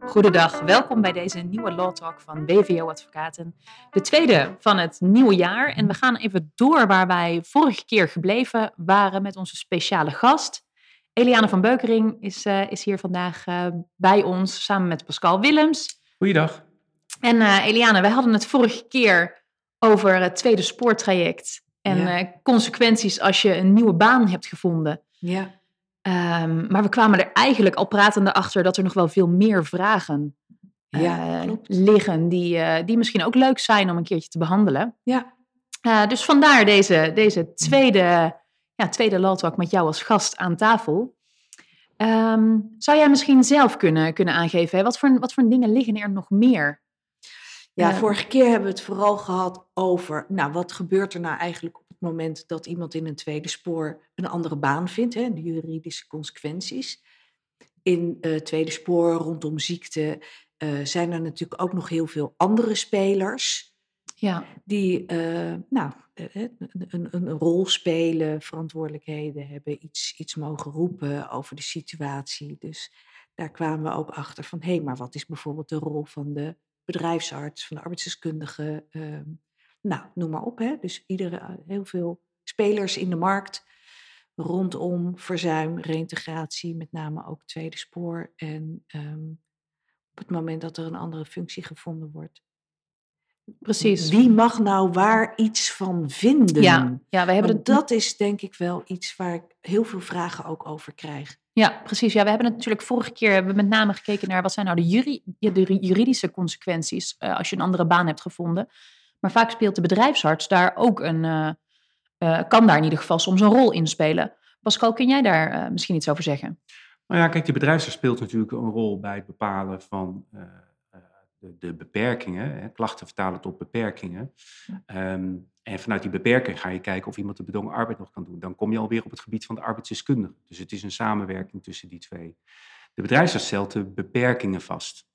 Goedendag, welkom bij deze nieuwe Law Talk van WVO Advocaten. De tweede van het nieuwe jaar. En we gaan even door waar wij vorige keer gebleven waren met onze speciale gast. Eliane van Beukering is, uh, is hier vandaag uh, bij ons samen met Pascal Willems. Goeiedag. En uh, Eliane, wij hadden het vorige keer over het tweede spoortraject. En ja. consequenties als je een nieuwe baan hebt gevonden. Ja. Um, maar we kwamen er eigenlijk al pratende achter dat er nog wel veel meer vragen ja, uh, liggen. Die, uh, die misschien ook leuk zijn om een keertje te behandelen. Ja. Uh, dus vandaar deze, deze tweede, ja, tweede met jou als gast aan tafel. Um, zou jij misschien zelf kunnen, kunnen aangeven, hè? Wat, voor, wat voor dingen liggen er nog meer? Ja, vorige keer hebben we het vooral gehad over, nou, wat gebeurt er nou eigenlijk moment dat iemand in een tweede spoor een andere baan vindt, hè, de juridische consequenties. In uh, tweede spoor rondom ziekte uh, zijn er natuurlijk ook nog heel veel andere spelers. Ja. Die uh, nou, een, een, een, rol spelen, verantwoordelijkheden hebben, iets, iets mogen roepen over de situatie. Dus daar kwamen we ook achter van, hé, hey, maar wat is bijvoorbeeld de rol van de bedrijfsarts, van de arbeidsdeskundige, uh, nou, noem maar op. Hè? Dus iedere, heel veel spelers in de markt rondom verzuim, reintegratie, met name ook tweede spoor. En um, op het moment dat er een andere functie gevonden wordt. Precies. Wie mag nou waar iets van vinden? Ja, ja we hebben dat is denk ik wel iets waar ik heel veel vragen ook over krijg. Ja, precies. Ja, we hebben het natuurlijk vorige keer hebben we met name gekeken naar wat zijn nou de, juri, de juridische consequenties uh, als je een andere baan hebt gevonden. Maar vaak speelt de bedrijfsarts daar ook een, uh, uh, kan daar in ieder geval soms een rol in spelen. Pascal, kun jij daar misschien iets over zeggen? Nou ja, kijk, de bedrijfsarts speelt natuurlijk een rol bij het bepalen van de, de, beperkingen. Hè, klachten vertalen tot beperkingen. Um, en vanuit die beperking ga je kijken of iemand de bedongen arbeid nog kan doen. Dan kom je alweer op het gebied van de arbeidsdeskundige. Dus het is een samenwerking tussen die twee. De bedrijfsarts stelt de beperkingen vast.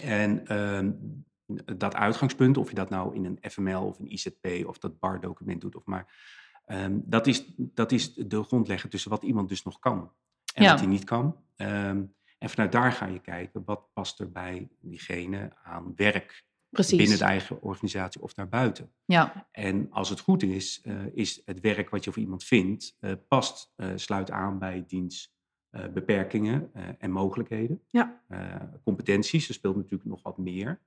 En um, dat uitgangspunt, of je dat nou in een FML of een IZP of dat BAR-document doet, of maar, um, dat, is, dat is de grondlegger tussen wat iemand dus nog kan en ja. wat hij niet kan. Um, en vanuit daar ga je kijken wat past er bij diegene aan werk. Precies. Binnen de eigen organisatie of daarbuiten. Ja. En als het goed is, uh, is het werk wat je voor iemand vindt, uh, past, uh, sluit aan bij diens beperkingen en mogelijkheden. Ja. competenties, er speelt natuurlijk nog wat meer.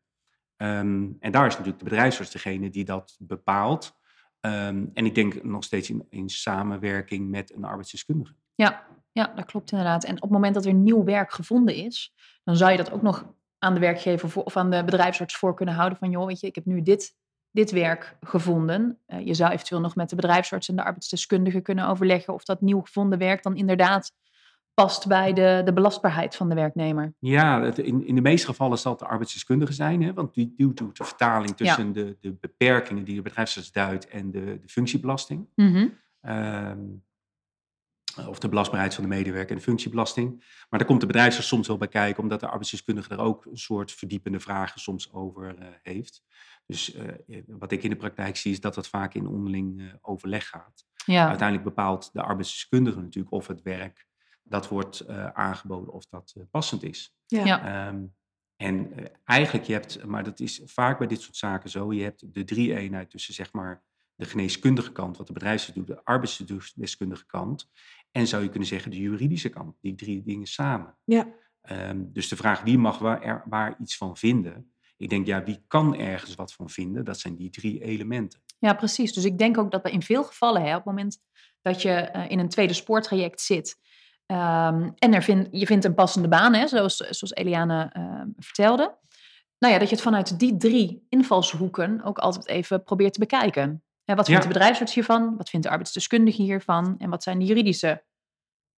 Um, en daar is natuurlijk de bedrijfsarts degene die dat bepaalt. Um, en ik denk nog steeds in, in samenwerking met een arbeidsdeskundige. Ja, ja, dat klopt inderdaad. En op het moment dat er nieuw werk gevonden is, dan zou je dat ook nog aan de werkgever voor, of aan de bedrijfsarts voor kunnen houden. Van joh, weet je, ik heb nu dit, dit werk gevonden. Uh, je zou eventueel nog met de bedrijfsarts en de arbeidsdeskundige kunnen overleggen of dat nieuw gevonden werk dan inderdaad past bij de, de belastbaarheid van de werknemer. Ja, het, in, in de meeste gevallen zal het de arbeidsdeskundige zijn, hè, want die doet de vertaling tussen ja. de, de beperkingen die de bedrijfsarts duidt en de, de functiebelasting. Mm -hmm. um, of de belastbaarheid van de medewerker en de functiebelasting. Maar daar komt de bedrijfsarts soms wel bij kijken, omdat de arbeidsdeskundige er ook een soort verdiepende vragen soms over uh, heeft. Dus uh, wat ik in de praktijk zie, is dat dat vaak in onderling uh, overleg gaat. Ja. Uiteindelijk bepaalt de arbeidsdeskundige natuurlijk of het werk dat wordt aangeboden, of dat passend is. Ja. ja. Um, en eigenlijk, je hebt, maar dat is vaak bij dit soort zaken zo, je hebt de drie eenheid tussen zeg maar de geneeskundige kant, wat de bedrijfsarts doet, de arbeidsdeskundige kant. En zou je kunnen zeggen de juridische kant, die drie dingen samen. Ja. Um, dus de vraag wie mag waar, er, waar iets van vinden. Ik denk, ja, wie kan ergens wat van vinden? Dat zijn die drie elementen. Ja, precies. Dus ik denk ook dat we in veel gevallen, hè, op het moment dat je uh, in een tweede spoortraject zit. Um, en er vind, je vindt een passende baan, hè, zoals, zoals Eliane uh, vertelde. Nou ja, dat je het vanuit die drie invalshoeken ook altijd even probeert te bekijken. Ja, wat vindt ja. de bedrijfsarts hiervan? Wat vindt de arbeidsdeskundige hiervan? En wat zijn de juridische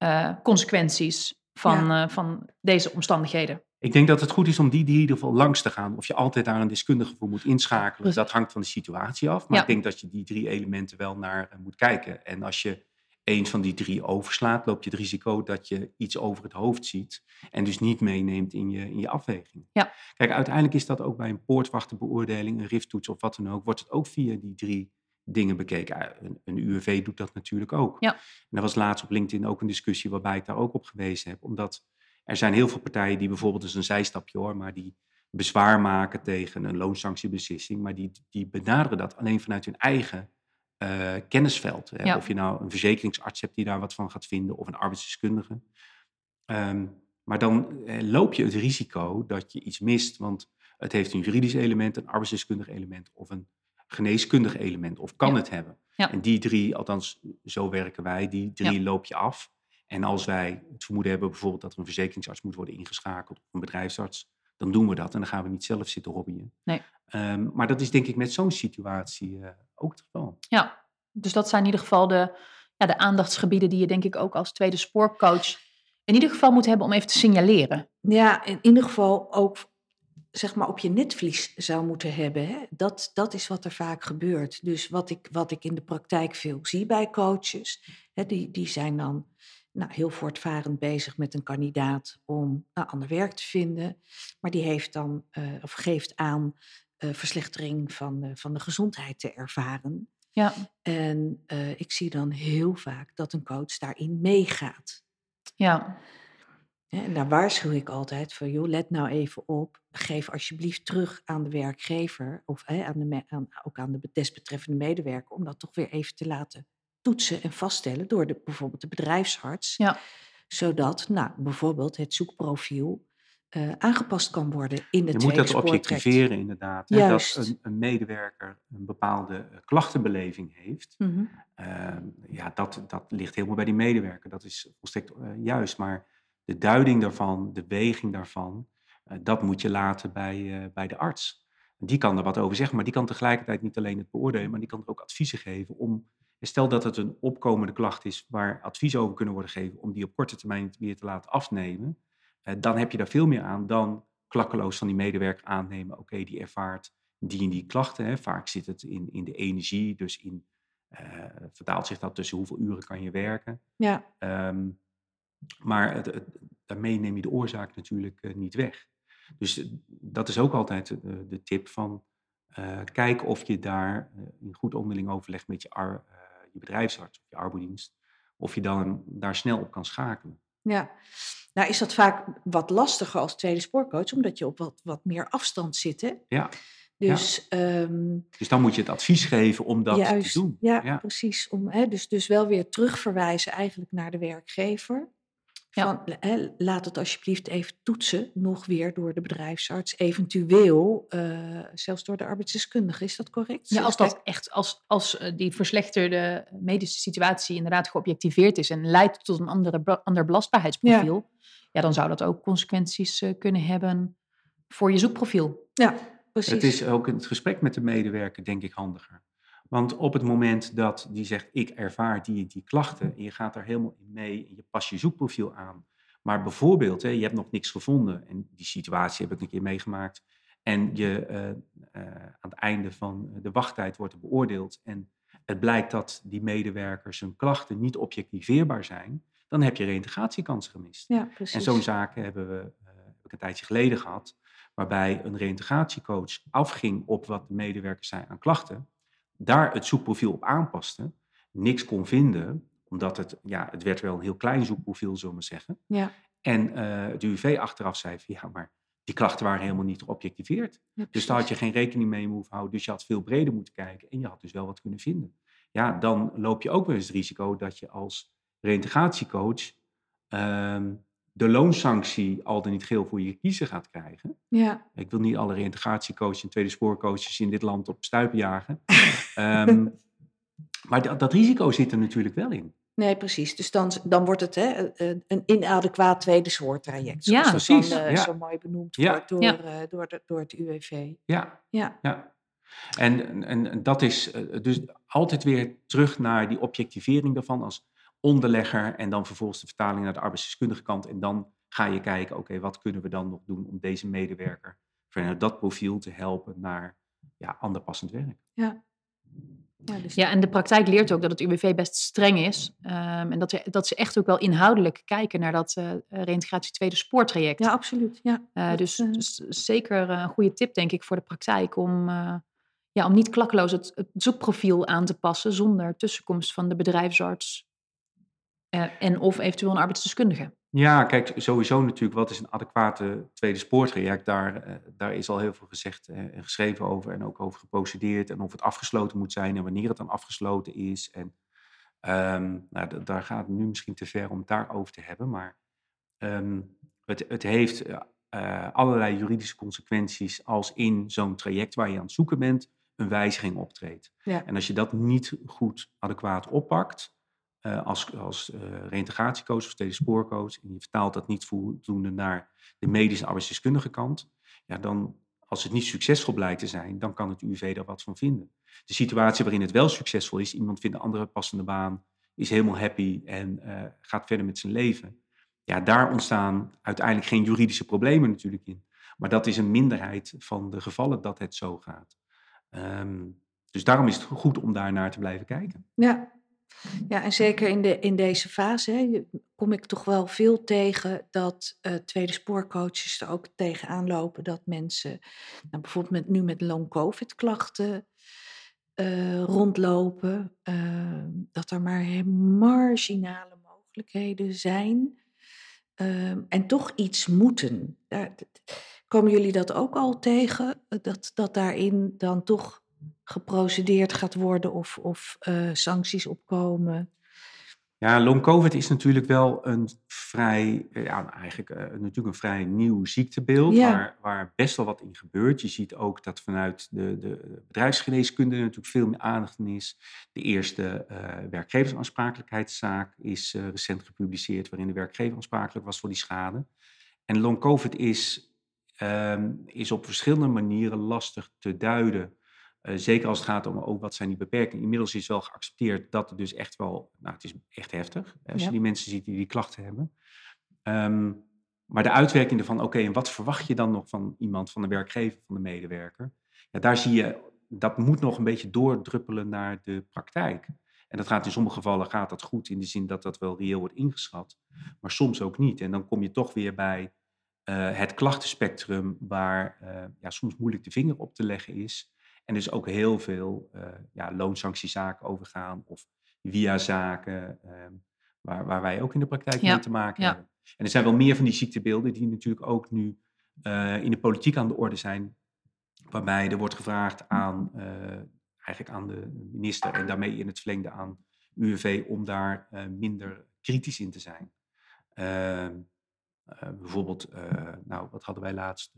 uh, consequenties van, ja. uh, van deze omstandigheden? Ik denk dat het goed is om die, die in ieder geval langs te gaan. Of je altijd daar een deskundige voor moet inschakelen. Precies. Dat hangt van de situatie af. Maar ja. ik denk dat je die drie elementen wel naar uh, moet kijken. En als je een van die drie overslaat, loop je het risico dat je iets over het hoofd ziet. En dus niet meeneemt in je, in je afweging. Ja. Kijk, uiteindelijk is dat ook bij een poortwachtenbeoordeling, een rifttoets of wat dan ook. Wordt het ook via die drie dingen bekeken. Uh, Een, een UWV doet dat natuurlijk ook. Ja. En er was laatst op LinkedIn ook een discussie waarbij ik daar ook op gewezen heb. Omdat er zijn heel veel partijen die bijvoorbeeld, dus een zijstapje hoor, maar die bezwaar maken tegen een loonsanctiebeslissing. Maar die, die benaderen dat alleen vanuit hun eigen uh, kennisveld. Hè? Ja. Of je nou een verzekeringsarts hebt die daar wat van gaat vinden, of een arbeidsdeskundige. Ehm, maar dan eh, loop je het risico dat je iets mist, want het heeft een juridisch element, een arbeidsdeskundig element of een geneeskundig element, of kan Ja. het hebben. Ja. En die drie, althans zo werken wij, die drie loop je af. En als wij het vermoeden hebben bijvoorbeeld dat er een verzekeringsarts moet worden ingeschakeld, of een bedrijfsarts, dan doen we dat en dan gaan we niet zelf zitten hobbyen. Nee. Ehm, maar dat is denk ik met zo'n situatie eh, ook het geval. Ja, dus dat zijn in ieder geval de, ja, de aandachtsgebieden die je denk ik ook als tweede spoorcoach in ieder geval moet hebben om even te signaleren. Ja, in ieder geval ook zeg maar op je netvlies zou moeten hebben. Hè? Dat, dat is wat er vaak gebeurt. Dus wat ik, wat ik in de praktijk veel zie bij coaches, hè, die, die zijn dan nou, heel voortvarend bezig met een kandidaat om nou, ander werk te vinden. Maar die heeft dan, eh, of geeft aan, eh, verslechtering van, eh, van de gezondheid te ervaren. Ja, En eh, ik zie dan heel vaak dat een coach daarin meegaat. ja, En daar waarschuw ik altijd voor, joh, let nou even op. Geef alsjeblieft terug aan de werkgever of hè, aan de, aan, ook aan de desbetreffende medewerker om dat toch weer even te laten toetsen en vaststellen door de, bijvoorbeeld de bedrijfsarts. Ja. Zodat nou, bijvoorbeeld het zoekprofiel eh, aangepast kan worden in de Je moet dat objectiveren inderdaad. Hè, dat een, een medewerker een bepaalde eh, klachtenbeleving heeft. Mhm. Ehm, ja, dat, dat ligt helemaal bij die medewerker. Dat is volstrekt eh, juist. Maar de duiding daarvan, de weging daarvan, eh, dat moet je laten bij, eh, bij de arts. Die kan er wat over zeggen, maar die kan tegelijkertijd niet alleen het beoordelen, maar die kan er ook adviezen geven om. Stel dat het een opkomende klacht is waar advies over kunnen worden gegeven, om die op korte termijn weer te laten afnemen. dan heb je daar veel meer aan dan klakkeloos van die medewerker aannemen. Oké, die ervaart die en die klachten. Hè. Vaak zit het in, in de energie, dus in, eh, vertaalt zich dat tussen hoeveel uren kan je werken. Ja, Ehm, maar het, het- daarmee neem je de oorzaak natuurlijk eh, niet weg. Dus eh, dat is ook altijd de tip van kijk of je daar in goed onderling overleg met je, ar- je bedrijfsarts of je arbodienst, of je dan daar snel op kan schakelen. ja. Nou is dat vaak wat lastiger als tweede spoorcoach, omdat je op wat, wat meer afstand zit. Hè? Ja, Dus ehm, dus dan moet je het advies geven om dat Juist, te doen. Ja, Ja. precies. Om, hè, dus, dus wel weer terugverwijzen eigenlijk naar de werkgever. Ja. Van, hè, laat het alsjeblieft even toetsen, nog weer door de bedrijfsarts, eventueel eh, zelfs door de arbeidsdeskundige. Is dat correct? ja als dat echt, als, als eh, die verslechterde medische situatie inderdaad geobjectiveerd is en leidt tot een andere, ander belastbaarheidsprofiel, ja. dan zou dat ook consequenties eh, kunnen hebben voor je zoekprofiel. Ja, precies. Het is ook in het gesprek met de medewerker, denk ik, handiger. Want op het moment dat die zegt, ik ervaar die die klachten, en je gaat daar helemaal in mee en je past je zoekprofiel aan. Maar bijvoorbeeld, hè, je hebt nog niks gevonden, en die situatie heb ik een keer meegemaakt, en je eh, eh, aan het einde van de wachttijd wordt er beoordeeld, en het blijkt dat die medewerkers hun klachten niet objectiveerbaar zijn, dan heb je reintegratiekansen gemist. ja. En zo'n zaken hebben we eh, heb ik een tijdje geleden gehad, waarbij een reintegratiecoach afging op wat de medewerkers zei aan klachten, daar het zoekprofiel op aanpaste, niks kon vinden, omdat het, ja, het werd wel een heel klein zoekprofiel, zullen we maar zeggen. Ja, En eh het UWV achteraf zei van ja, maar die klachten waren helemaal niet geobjectiveerd. ja, Dus daar had je geen rekening mee hoeven houden. Dus je had veel breder moeten kijken en je had dus wel wat kunnen vinden. Ja, dan loop je ook wel eens het risico dat je als reintegratiecoach ehm, de loonsanctie al dan niet geel voor je kiezen gaat krijgen. Ja, Ik wil niet alle reintegratiecoaches en tweede spoorcoaches in dit land op stuipen jagen. Ehm, maar dat, dat risico zit er natuurlijk wel in. nee, precies. Dus dan, dan wordt het hè, eh, een inadequaat tweede soorttraject. Ja, zoals dat precies, dan, eh, ja. zo mooi benoemd Ja. wordt door, Ja. eh, door, de, door het UWV. Ja, Ja, Ja. En, en, en dat is dus altijd weer terug naar die objectivering daarvan als onderlegger en dan vervolgens de vertaling naar de arbeidsdeskundige kant. En dan ga je kijken, oké, wat kunnen we dan nog doen om deze medewerker vanuit dat profiel te helpen naar ja, ander passend werk. ja. Ja, dus Ja, en de praktijk leert ook dat het UWV best streng is. ehm, en dat, ze- dat ze echt ook wel inhoudelijk kijken naar dat eh reintegratie tweede spoortraject. ja, absoluut. Ja, Eh, dat, dus, eh, dus zeker een goede tip, denk ik, voor de praktijk om, eh, ja, om niet klakkeloos het, het zoekprofiel aan te passen zonder tussenkomst van de bedrijfsarts eh, en of eventueel een arbeidsdeskundige. Ja, kijk, sowieso natuurlijk, wat is een adequate tweede spoortraject? Daar, eh, daar is al heel veel gezegd eh, en geschreven over en ook over geprocedeerd. En of het afgesloten moet zijn en wanneer het dan afgesloten is. En ehm, nou, daar gaat het nu misschien te ver om het daarover te hebben. Maar ehm, het, het heeft allerlei juridische consequenties als in zo'n traject waar je aan het zoeken bent een wijziging optreedt. Ja. En als je dat niet goed adequaat oppakt, uh, als, als uh, reïntegratiecoach of steeds spoorcoach, en je vertaalt dat niet voldoende naar de medische arbeidsdeskundige kant, ja, dan, als het niet succesvol blijkt te zijn, dan kan het UWV daar wat van vinden. De situatie waarin het wel succesvol is, iemand vindt een andere passende baan, is helemaal happy en uh, gaat verder met zijn leven. Ja, daar ontstaan uiteindelijk geen juridische problemen natuurlijk in. Maar dat is een minderheid van de gevallen dat het zo gaat. Um, dus daarom is het goed om daar naar te blijven kijken. Ja, ja, en zeker in, de, in deze fase hè, kom ik toch wel veel tegen dat uh, tweede spoorcoaches er ook tegenaan lopen dat mensen, nou, bijvoorbeeld met, nu met long-covid klachten uh, rondlopen, uh, dat er maar marginale mogelijkheden zijn ehm, en toch iets moeten. Daar, komen jullie dat ook al tegen, dat, dat daarin dan toch geprocedeerd gaat worden of, of uh, sancties opkomen? Ja, long COVID is natuurlijk wel een vrij, eh, ja, eigenlijk uh, natuurlijk een vrij nieuw ziektebeeld, ja. waar, waar best wel wat in gebeurt. Je ziet ook dat vanuit de, de bedrijfsgeneeskunde natuurlijk veel meer aandacht in is. De eerste uh, werkgeversaansprakelijkheidszaak is recent gepubliceerd, waarin de werkgever aansprakelijk was voor die schade. En long COVID is, um, is op verschillende manieren lastig te duiden. Uh, zeker als het gaat om ook wat zijn die beperkingen. Inmiddels is wel geaccepteerd dat het dus echt wel, nou het is echt heftig als ja. je die mensen ziet die die klachten hebben. Um, maar de uitwerking ervan, oké, okay, en wat verwacht je dan nog van iemand, van de werkgever, van de medewerker? Ja, daar zie je, dat moet nog een beetje doordruppelen naar de praktijk. En dat gaat in sommige gevallen gaat dat goed in de zin dat dat wel reëel wordt ingeschat, maar soms ook niet. En dan kom je toch weer bij uh, het klachtenspectrum waar uh, ja, soms moeilijk de vinger op te leggen is. En dus ook heel veel uh, ja, loonsanctiezaken overgaan of via-zaken, uh, waar, waar wij ook in de praktijk ja. mee te maken ja. hebben. En er zijn wel meer van die ziektebeelden die natuurlijk ook nu uh, in de politiek aan de orde zijn, waarbij er wordt gevraagd aan, eigenlijk aan de minister en daarmee in het verlengde aan UWV om daar minder kritisch in te zijn. Ehm, bijvoorbeeld, nou, wat hadden wij laatst?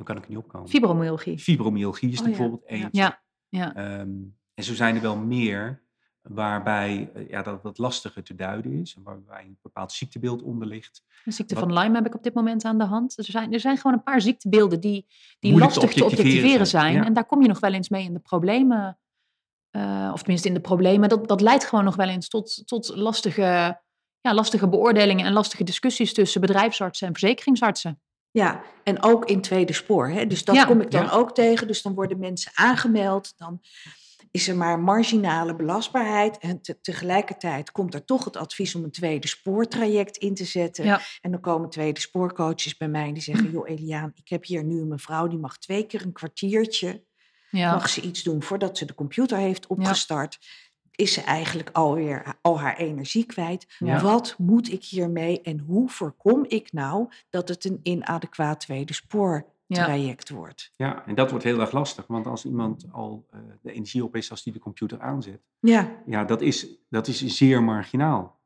Dan kan ik er niet opkomen. Fibromyalgie. Fibromyalgie is er oh, bijvoorbeeld eentje. Ja, ja. Um, en zo zijn er wel meer waarbij uh, ja, dat wat lastiger te duiden is. En waarbij een bepaald ziektebeeld onder ligt. De ziekte wat, van Lyme heb ik op dit moment aan de hand. Er zijn, er zijn gewoon een paar ziektebeelden die, die lastig te objectiveren, te objectiveren zijn. zijn. Ja. En daar kom je nog wel eens mee in de problemen. Uh, of tenminste in de problemen. Dat, dat leidt gewoon nog wel eens tot, tot lastige, ja, lastige beoordelingen en lastige discussies tussen bedrijfsartsen en verzekeringsartsen. Ja, en ook in tweede spoor. Hè? Dus dat ja, kom ik dan ja. ook tegen. Dus dan worden mensen aangemeld. Dan is er maar marginale belastbaarheid. En te, tegelijkertijd komt er toch het advies om een tweede spoortraject in te zetten. Ja. En dan komen tweede spoorcoaches bij mij die zeggen: Joh, Eliaan, ik heb hier nu een mevrouw die mag twee keer een kwartiertje. Mag ze iets doen voordat ze de computer heeft opgestart is ze eigenlijk alweer al haar energie kwijt. Ja. Wat moet ik hiermee en hoe voorkom ik nou dat het een inadequaat tweede spoor traject ja. wordt? Ja, en dat wordt heel erg lastig, want als iemand al uh, de energie op is als die de computer aanzet, ja, ja dat, is, dat is zeer marginaal.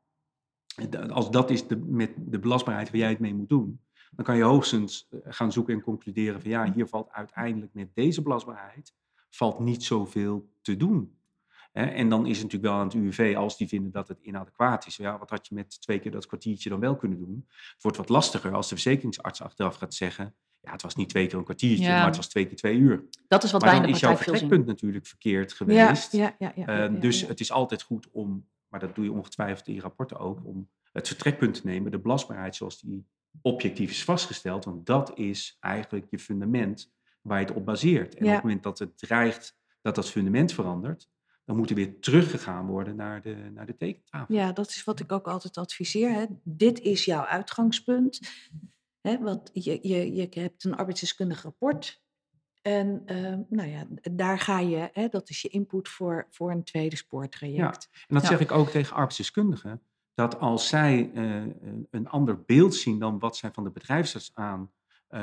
Als dat is de, met de belastbaarheid waar jij het mee moet doen, dan kan je hoogstens eh, gaan zoeken en concluderen van ja, hier valt uiteindelijk met deze belastbaarheid valt niet zoveel te doen. En dan is het natuurlijk wel aan het UWV, als die vinden dat het inadequaat is. Ja, wat had je met twee keer dat kwartiertje dan wel kunnen doen? Het wordt wat lastiger als de verzekeringsarts achteraf gaat zeggen... ja, het was niet twee keer een kwartiertje, ja. maar het was twee keer twee uur. Dat is wat maar wij in de is jouw vertrekpunt natuurlijk verkeerd geweest. Ja, ja, ja, uh, dus het is altijd goed om, maar dat doe je ongetwijfeld in je rapporten ook... om het vertrekpunt te nemen, de belastbaarheid zoals die objectief is vastgesteld. Want dat is eigenlijk je fundament waar je het op baseert. En op het moment dat het dreigt dat dat fundament verandert dan moet er weer teruggegaan worden naar de, naar de tekentafel. Ja, dat is wat ik ook altijd adviseer. Hè. Dit is jouw uitgangspunt. Hè, wat je, je, je hebt een arbeidsdeskundig rapport. En ehm, nou ja, daar ga je, hè, dat is je input voor, voor een tweede spoortraject. En dat Ja. zeg ik ook tegen arbeidsdeskundigen. Dat als zij eh, een- ander beeld zien dan wat zij van de bedrijfsarts aan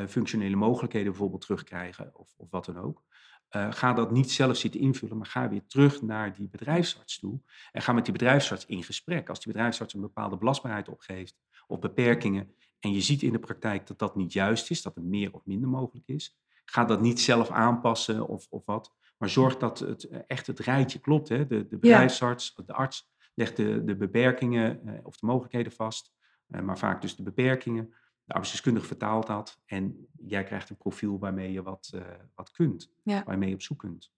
functionele mogelijkheden bijvoorbeeld terugkrijgen, of, of wat dan ook. eh, ga dat niet zelf zitten invullen, maar ga weer terug naar die bedrijfsarts toe. En ga met die bedrijfsarts in gesprek. Als die bedrijfsarts een bepaalde belastbaarheid opgeeft of beperkingen. en je ziet in de praktijk dat dat niet juist is, dat er meer of minder mogelijk is. Ga dat niet zelf aanpassen of, of wat. Maar zorg dat het, eh, echt het rijtje klopt. Hè? De, de bedrijfsarts, de arts legt de, de beperkingen eh, of de mogelijkheden vast. eh, maar vaak dus de beperkingen. De arbeidsdeskundige vertaalt dat. En jij krijgt een profiel waarmee je wat, eh, wat kunt. Ja. Waarmee je op zoek kunt.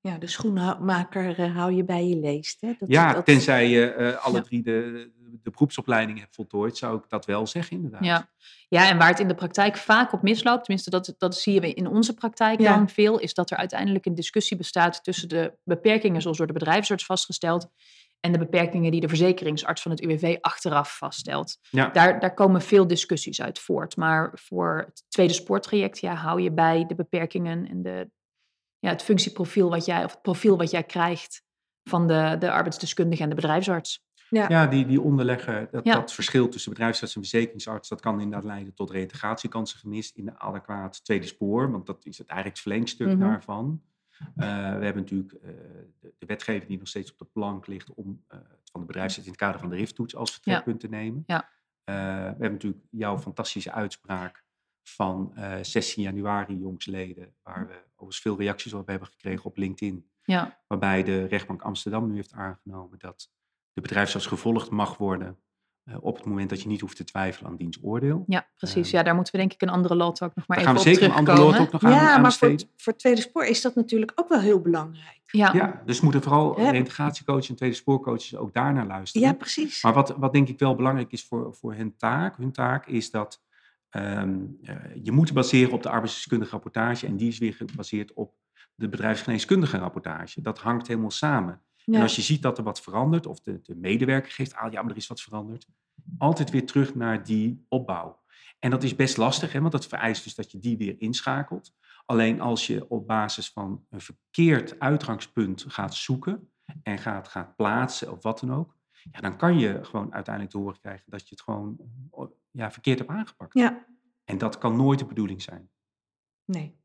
Ja, de schoenmaker eh, hou je bij je leest. Hè? Dat, ja, dat- tenzij je eh, alle Ja. drie de, de beroepsopleiding hebt voltooid, zou ik dat wel zeggen inderdaad. Ja. ja, en waar het in de praktijk vaak op misloopt, tenminste dat, dat zie je in onze praktijk Ja. dan veel, is dat er uiteindelijk een discussie bestaat tussen de beperkingen zoals door de bedrijfsarts vastgesteld en de beperkingen die de verzekeringsarts van het UWV achteraf vaststelt. Ja. Daar, daar komen veel discussies uit voort. Maar voor het tweede spoortraject ja, hou je bij de beperkingen en de, ja, het functieprofiel wat jij, of het profiel wat jij krijgt van de, de arbeidsdeskundige en de bedrijfsarts. Ja, die, die onderleggen, dat, Ja. dat verschil tussen bedrijfsarts en verzekeringsarts, dat kan inderdaad leiden tot reintegratiekansen in de adequaat tweede spoor, want dat is het eigenlijk het verlengstuk Mhm. daarvan. Eh, we hebben natuurlijk eh, de, de wetgeving die nog steeds op de plank ligt om eh, van de bedrijfsarts in het kader van de RIF-toets als vertrekpunt te nemen. Ja. We hebben natuurlijk jouw fantastische uitspraak van eh 16 januari, jongsleden, waar we overigens veel reacties op hebben gekregen op LinkedIn Ja, waarbij de rechtbank Amsterdam nu heeft aangenomen dat de bedrijfsarts gevolgd mag worden op het moment dat je niet hoeft te twijfelen aan diens oordeel. ja precies. Ehm, Ja, daar moeten we denk ik een andere law talk nog maar Daar gaan even we op zeker een andere lot ook nog aan, ja, aan maar voor, voor het tweede spoor is dat natuurlijk ook wel heel belangrijk. Ja, Ja, dus moeten vooral Hè? reintegratiecoaches en tweede spoorcoaches ook daarnaar luisteren. Ja, precies. Maar wat, wat denk ik wel belangrijk is voor, voor hun taak, hun taak is dat ehm, eh, je moet baseren op de arbeidsdeskundige rapportage en die is weer gebaseerd op de bedrijfsgeneeskundige rapportage. Dat hangt helemaal samen. Ja. En als je ziet dat er wat verandert, of de, de medewerker geeft aan, ja, maar er is wat veranderd, altijd weer terug naar die opbouw. En dat is best lastig, hè, want dat vereist dus dat je die weer inschakelt. Alleen als je op basis van een verkeerd uitgangspunt gaat zoeken en gaat, gaat plaatsen of wat dan ook, ja, dan kan je gewoon uiteindelijk te horen krijgen dat je het gewoon eh, ja, verkeerd hebt aangepakt. Ja, En dat kan nooit de bedoeling zijn. nee.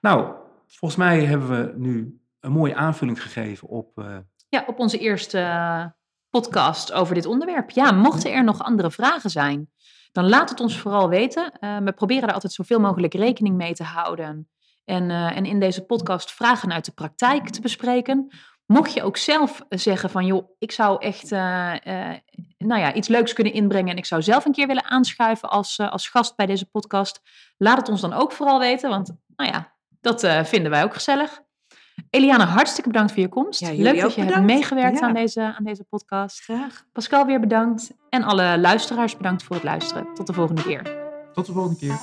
Nou, volgens mij hebben we nu een mooie aanvulling gegeven op eh, ja, op onze eerste eh, podcast over dit onderwerp. Ja, mochten er nog andere vragen zijn, dan laat het ons vooral weten. Eh, we proberen daar altijd zoveel mogelijk rekening mee te houden. En, en in deze podcast vragen uit de praktijk te bespreken. Mocht je ook zelf zeggen van, joh, ik zou echt nou ja, iets leuks kunnen inbrengen en ik zou zelf een keer willen aanschuiven als, als gast bij deze podcast, laat het ons dan ook vooral weten, want nou ja, dat vinden wij ook gezellig. Eliane, hartstikke bedankt voor je komst. Ja, Leuk dat je hebt meegewerkt Ja. aan, deze, aan deze podcast. Graag. Pascal weer bedankt en alle luisteraars bedankt voor het luisteren. Tot de volgende keer. tot de volgende keer.